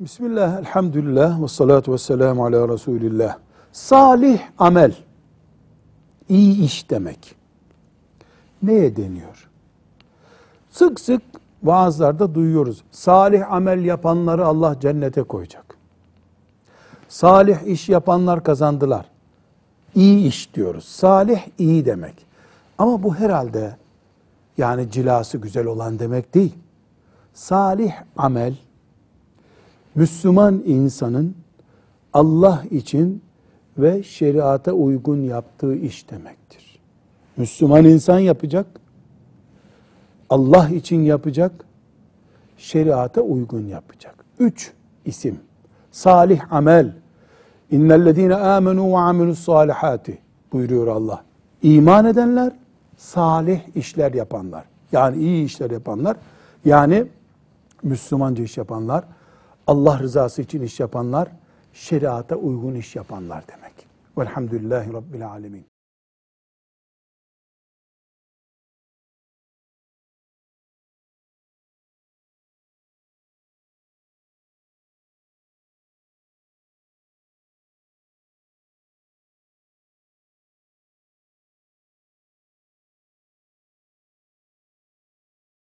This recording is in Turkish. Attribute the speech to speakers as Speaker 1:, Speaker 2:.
Speaker 1: Bismillah, elhamdülillah, ve salatu ve selamu ala Resulillah. Salih amel, iyi iş demek. Neye deniyor? Sık sık vaazlarda duyuyoruz. Salih amel yapanları Allah cennete koyacak. Salih iş yapanlar kazandılar. İyi iş diyoruz. Salih iyi demek. Ama bu herhalde yani cilası güzel olan demek değil. Salih amel Müslüman insanın Allah için ve şeriata uygun yaptığı iş demektir. Müslüman insan yapacak, Allah için yapacak, şeriata uygun yapacak. Üç isim. Salih amel. İnnellezine amenu ve amilus salihati buyuruyor Allah. İman edenler, salih işler yapanlar. Yani iyi işler yapanlar. Yani Müslümanca iş yapanlar. Allah rızası için iş yapanlar, şeriata uygun iş yapanlar demek. Velhamdülillahi Rabbil Alemin.